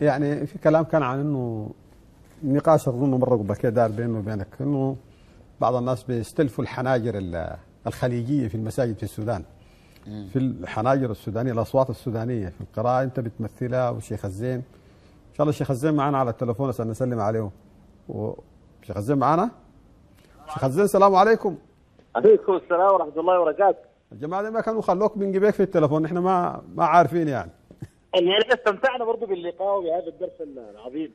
يعني في كلام كان عن إنه نقاش أظن مرة قبل كده دار بينه وبينك إنه بعض الناس بيستلفوا الحناجر ال- الخليجية في المساجد في السودان. في الحناجر السودانية الأصوات السودانية في القراءة أنت بتمثلها والشيخ الزين. إن شاء الله الشيخ الزين معنا على التليفون عشان نسلم عليه الشيخ الزين معنا شيخ الزين السلام عليكم. عليكم السلام ورحمة الله وبركاته. الجماعه ما كانوا خلوك من جبيك في التليفون إحنا ما ما عارفين يعني. يعني استمتعنا برضو باللقاء وبهذا الدرس العظيم.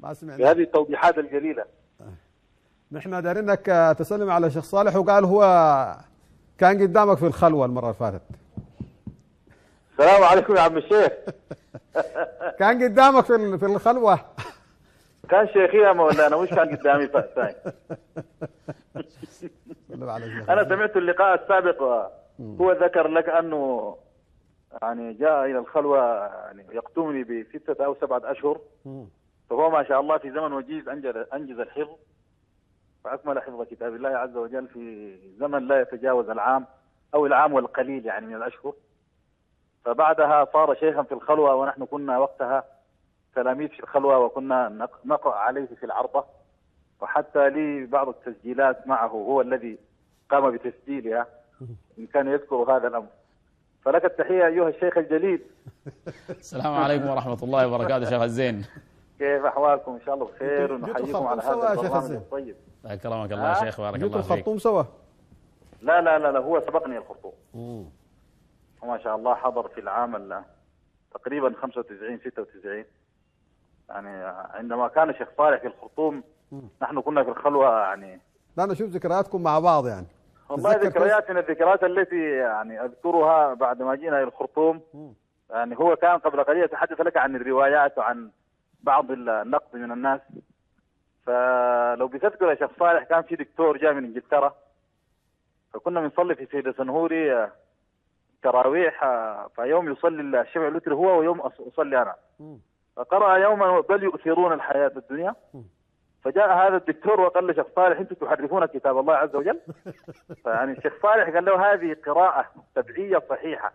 ما سمعنا. بهذه التوضيحات الجليلة. نحن دايرين انك تسلم على الشيخ صالح وقال هو كان قدامك في الخلوة المرة اللي فاتت. السلام عليكم يا عم الشيخ. كان قدامك في في الخلوة. كان شيخي يا مولانا مش كان قدامي الشيخ. أنا سمعت اللقاء السابق هو ذكر لك أنه يعني جاء إلى الخلوة يعني يقتمني بستة أو سبعة أشهر. مم. فهو ما شاء الله في زمن وجيز أنجز أنجز الحفظ فأكمل حفظ كتاب الله عز وجل في زمن لا يتجاوز العام أو العام والقليل يعني من الأشهر. فبعدها صار شيخا في الخلوة ونحن كنا وقتها تلاميذ في الخلوة وكنا نق- نقرأ عليه في العرضة. وحتى لي بعض التسجيلات معه هو الذي قام بتسجيلها إن كان يذكر هذا الأمر. فلك التحية أيها الشيخ الجليل. السلام عليكم ورحمة الله وبركاته شيخ الزين. كيف أحوالكم؟ إن شاء الله بخير ونحييكم على هذا البرنامج الزين. الطيب. أكرمك الله؟ يا شيخ بارك الله فيك. الخرطوم سوا. لا لا لا, لا هو سبقني الخطوم. مم. وما شاء الله حضر في العام ال- تقريبا 95 96 يعني عندما كان الشيخ صالح في الخرطوم نحن كنا في الخلوة يعني. لا نشوف ذكرياتكم مع بعض يعني. والله تتذكر ذكريات من الذكريات التي يعني أذكرها بعد ما جينا إلى الخرطوم. يعني هو كان قبل قليل يتحدث لك عن الروايات وعن بعض النقد من الناس. فلو بتذكر يا شيخ صالح كان في دكتور جاء من إنجلترا. فكنا بنصلي في سيد سنهوري آه، تراويح آه، فيوم يصلي الشفع الوتر هو ويوم أصلي أنا. فقرأ يوما بل يؤثرون الحياة الدنيا. فجاء هذا الدكتور وقال له شيخ صالح أنتم تحرفون كتاب الله عز وجل؟ فيعني الشيخ صالح قال له هذه قراءة سبعية صحيحة.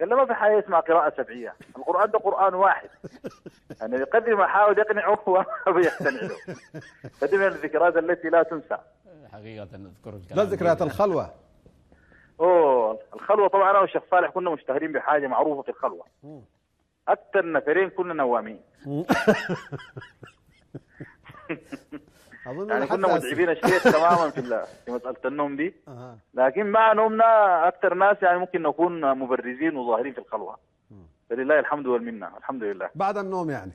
قال له ما في حاجة اسمها قراءة سبعية القرآن ده قرآن واحد. يعني بقدر ما حاول يقنعه هو ما بيقتنع له. فدي من الذكريات التي لا تنسى. حقيقة نذكر الكلام لا ذكريات الخلوة. أوه الخلوة طبعا أنا والشيخ صالح كنا مشتهرين بحاجة معروفة في الخلوة. أكثر نفرين كنا نوامين. أظن يعني كنا. متعبين الشيخ تماما في في مسألة النوم دي. لكن مع نومنا أكثر ناس يعني ممكن نكون مبرزين وظاهرين في الخلوة. فلله الحمد والمنة. الحمد لله. بعد النوم يعني.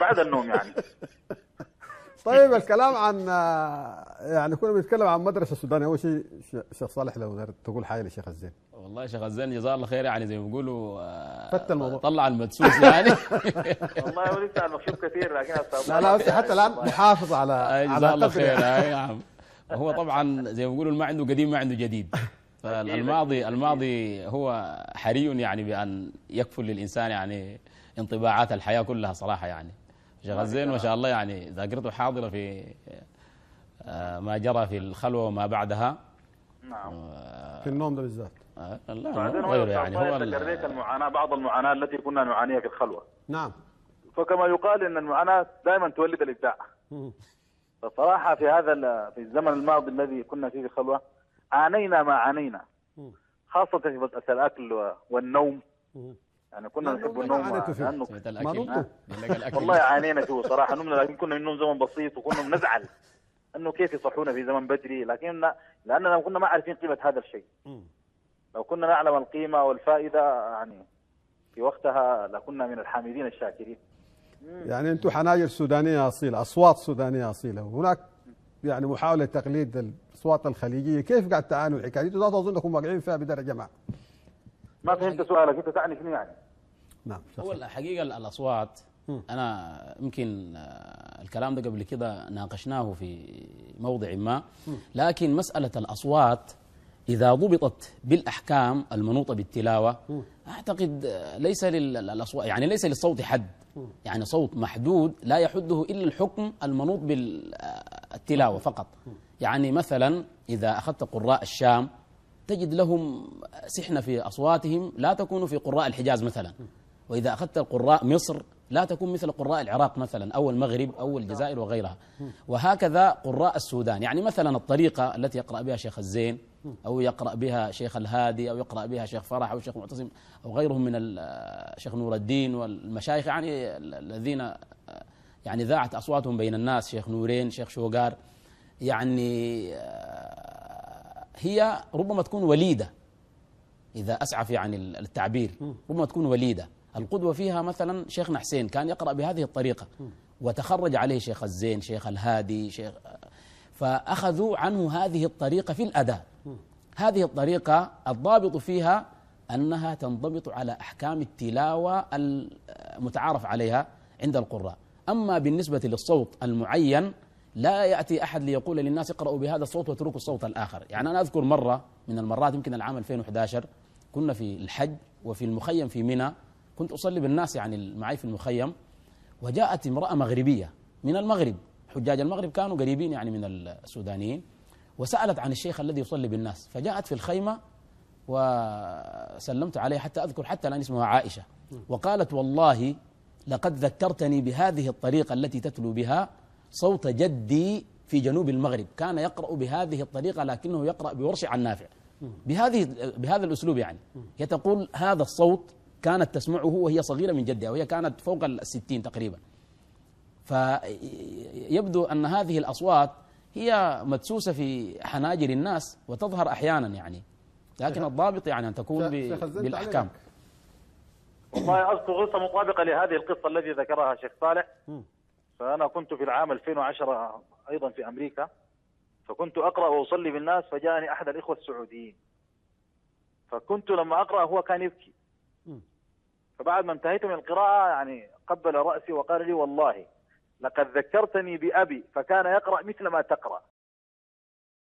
بعد النوم يعني. طيب الكلام عن آه، يعني كنا بنتكلم عن مدرسة السودانيه أول شيء شيخ صالح لو تقول حاجة للشيخ الزين. والله شيخ الزين جزاه الله خير يعني زي ما بيقولوا آه، فت الموضوع. طلع المدسوس يعني. والله هو لسه المكشوف كثير لكن لا لا بس حتى الآن محافظ على آه، على جزاه الله خير يعني. أي نعم. هو طبعا زي ما بيقولوا ما عنده قديم ما عنده جديد. فالماضي الماضي هو حري يعني بأن يكفل للإنسان يعني انطباعات الحياة كلها صراحة يعني. شيخ الزين ما شاء الله يعني ذاكرته حاضرة في آه، ما جرى في الخلوة وما بعدها. نعم. في النوم ده بالذات. آه، لا بعدين هو يعني يعني هو هو ال- ذكر لك المعاناة بعض المعاناة التي كنا نعانيها في الخلوة. نعم. فكما يقال إن المعاناة دائما تولد الإبداع. مم. فصراحة في هذا ال- في الزمن الماضي الذي كنا فيه في الخلوة عانينا ما عانينا. مم. خاصة في مسألة الأكل و- والنوم. يعني كنا نحب النوم. لأنه ما نمتوا. والله عانينا فيه صراحة نمنا لكن كنا بننوم زمن بسيط وكنا بنزعل إنه كيف يصحونا في زمن بدري لكن لأننا كنا ما عارفين قيمة هذا الشيء. لو كنا نعلم القيمة والفائدة يعني في وقتها لكنا من الحامدين الشاكرين يعني أنتم حناجر سودانية أصيلة أصوات سودانية أصيلة وهناك يعني محاولة تقليد الأصوات الخليجية كيف قاعد تعانوا الحكاية دي؟ لا تظن أنكم واقعين فيها بدرجة ما ما فهمت سؤالك أنت تعني شنو يعني؟ نعم هو الحقيقة ال- الأصوات. أنا يمكن آه، الكلام ده قبل كده ناقشناه في موضع ما. لكن مسألة الأصوات إذا ضبطت بالأحكام المنوطة بالتلاوة أعتقد آه، ليس للأصوات يعني ليس للصوت حد. يعني صوت محدود لا يحده إلا الحكم المنوط بالتلاوة فقط. يعني مثلا إذا أخذت قراء الشام تجد لهم سحنة في أصواتهم لا تكون في قراء الحجاز مثلا. وإذا أخذت القراء مصر لا تكون مثل قراء العراق مثلا أو المغرب أو الجزائر وغيرها. وهكذا قراء السودان. يعني مثلا الطريقة التي يقرأ بها شيخ الزين أو يقرأ بها شيخ الهادي أو يقرأ بها شيخ فرح أو شيخ معتصم أو غيرهم من ال- شيخ نور الدين والمشايخ. يعني الذين يعني ذاعت أصواتهم بين الناس شيخ نورين شيخ شوقار يعني آه، هي ربما تكون وليدة إذا أسعف يعني التعبير ربما تكون وليدة. القدوة فيها مثلا شيخنا حسين كان يقرأ بهذه الطريقة وتخرج عليه شيخ الزين شيخ الهادي شيخ فأخذوا عنه هذه الطريقة في الأداء. هذه الطريقة الضابط فيها أنها تنضبط على أحكام التلاوة المتعارف عليها عند القراء. أما بالنسبة للصوت المعين لا يأتي أحد ليقول للناس اقرأوا بهذا الصوت واتركوا الصوت الآخر. يعني أنا أذكر مرة من المرات يمكن العام 2011 كنا في الحج وفي المخيم في منى كنت أصلي بالناس يعني معي في المخيم وجاءت امرأة مغربية من المغرب. حجاج المغرب كانوا قريبين يعني من السودانيين وسألت عن الشيخ الذي يصلي بالناس. فجاءت في الخيمة وسلمت عليه حتى أذكر حتى الآن اسمها عائشة وقالت والله لقد ذكرتني بهذه الطريقة التي تتلو بها صوت جدي في جنوب المغرب. كان يقرأ بهذه الطريقة لكنه يقرأ بورش عن نافع. بهذه بهذا الأسلوب يعني. هي تقول هذا الصوت كانت تسمعه وهي صغيرة من جدها وهي كانت فوق الستين تقريبا. فيبدو أن هذه الأصوات هي مدسوسة في حناجر الناس وتظهر أحيانا يعني. لكن الضابط يعني أن تكون بالأحكام. والله أذكر قصه مطابقة لهذه القصة التي ذكرها شيخ صالح. مم. فأنا كنت في العام 2010 أيضا في أمريكا فكنت أقرأ وأصلي بالناس فجاءني أحد الإخوة السعوديين فكنت لما أقرأ هو كان يبكي. فبعد ما انتهيت من القراءة يعني قبل رأسي وقال لي والله لقد ذكرتني بأبي فكان يقرأ مثل ما تقرأ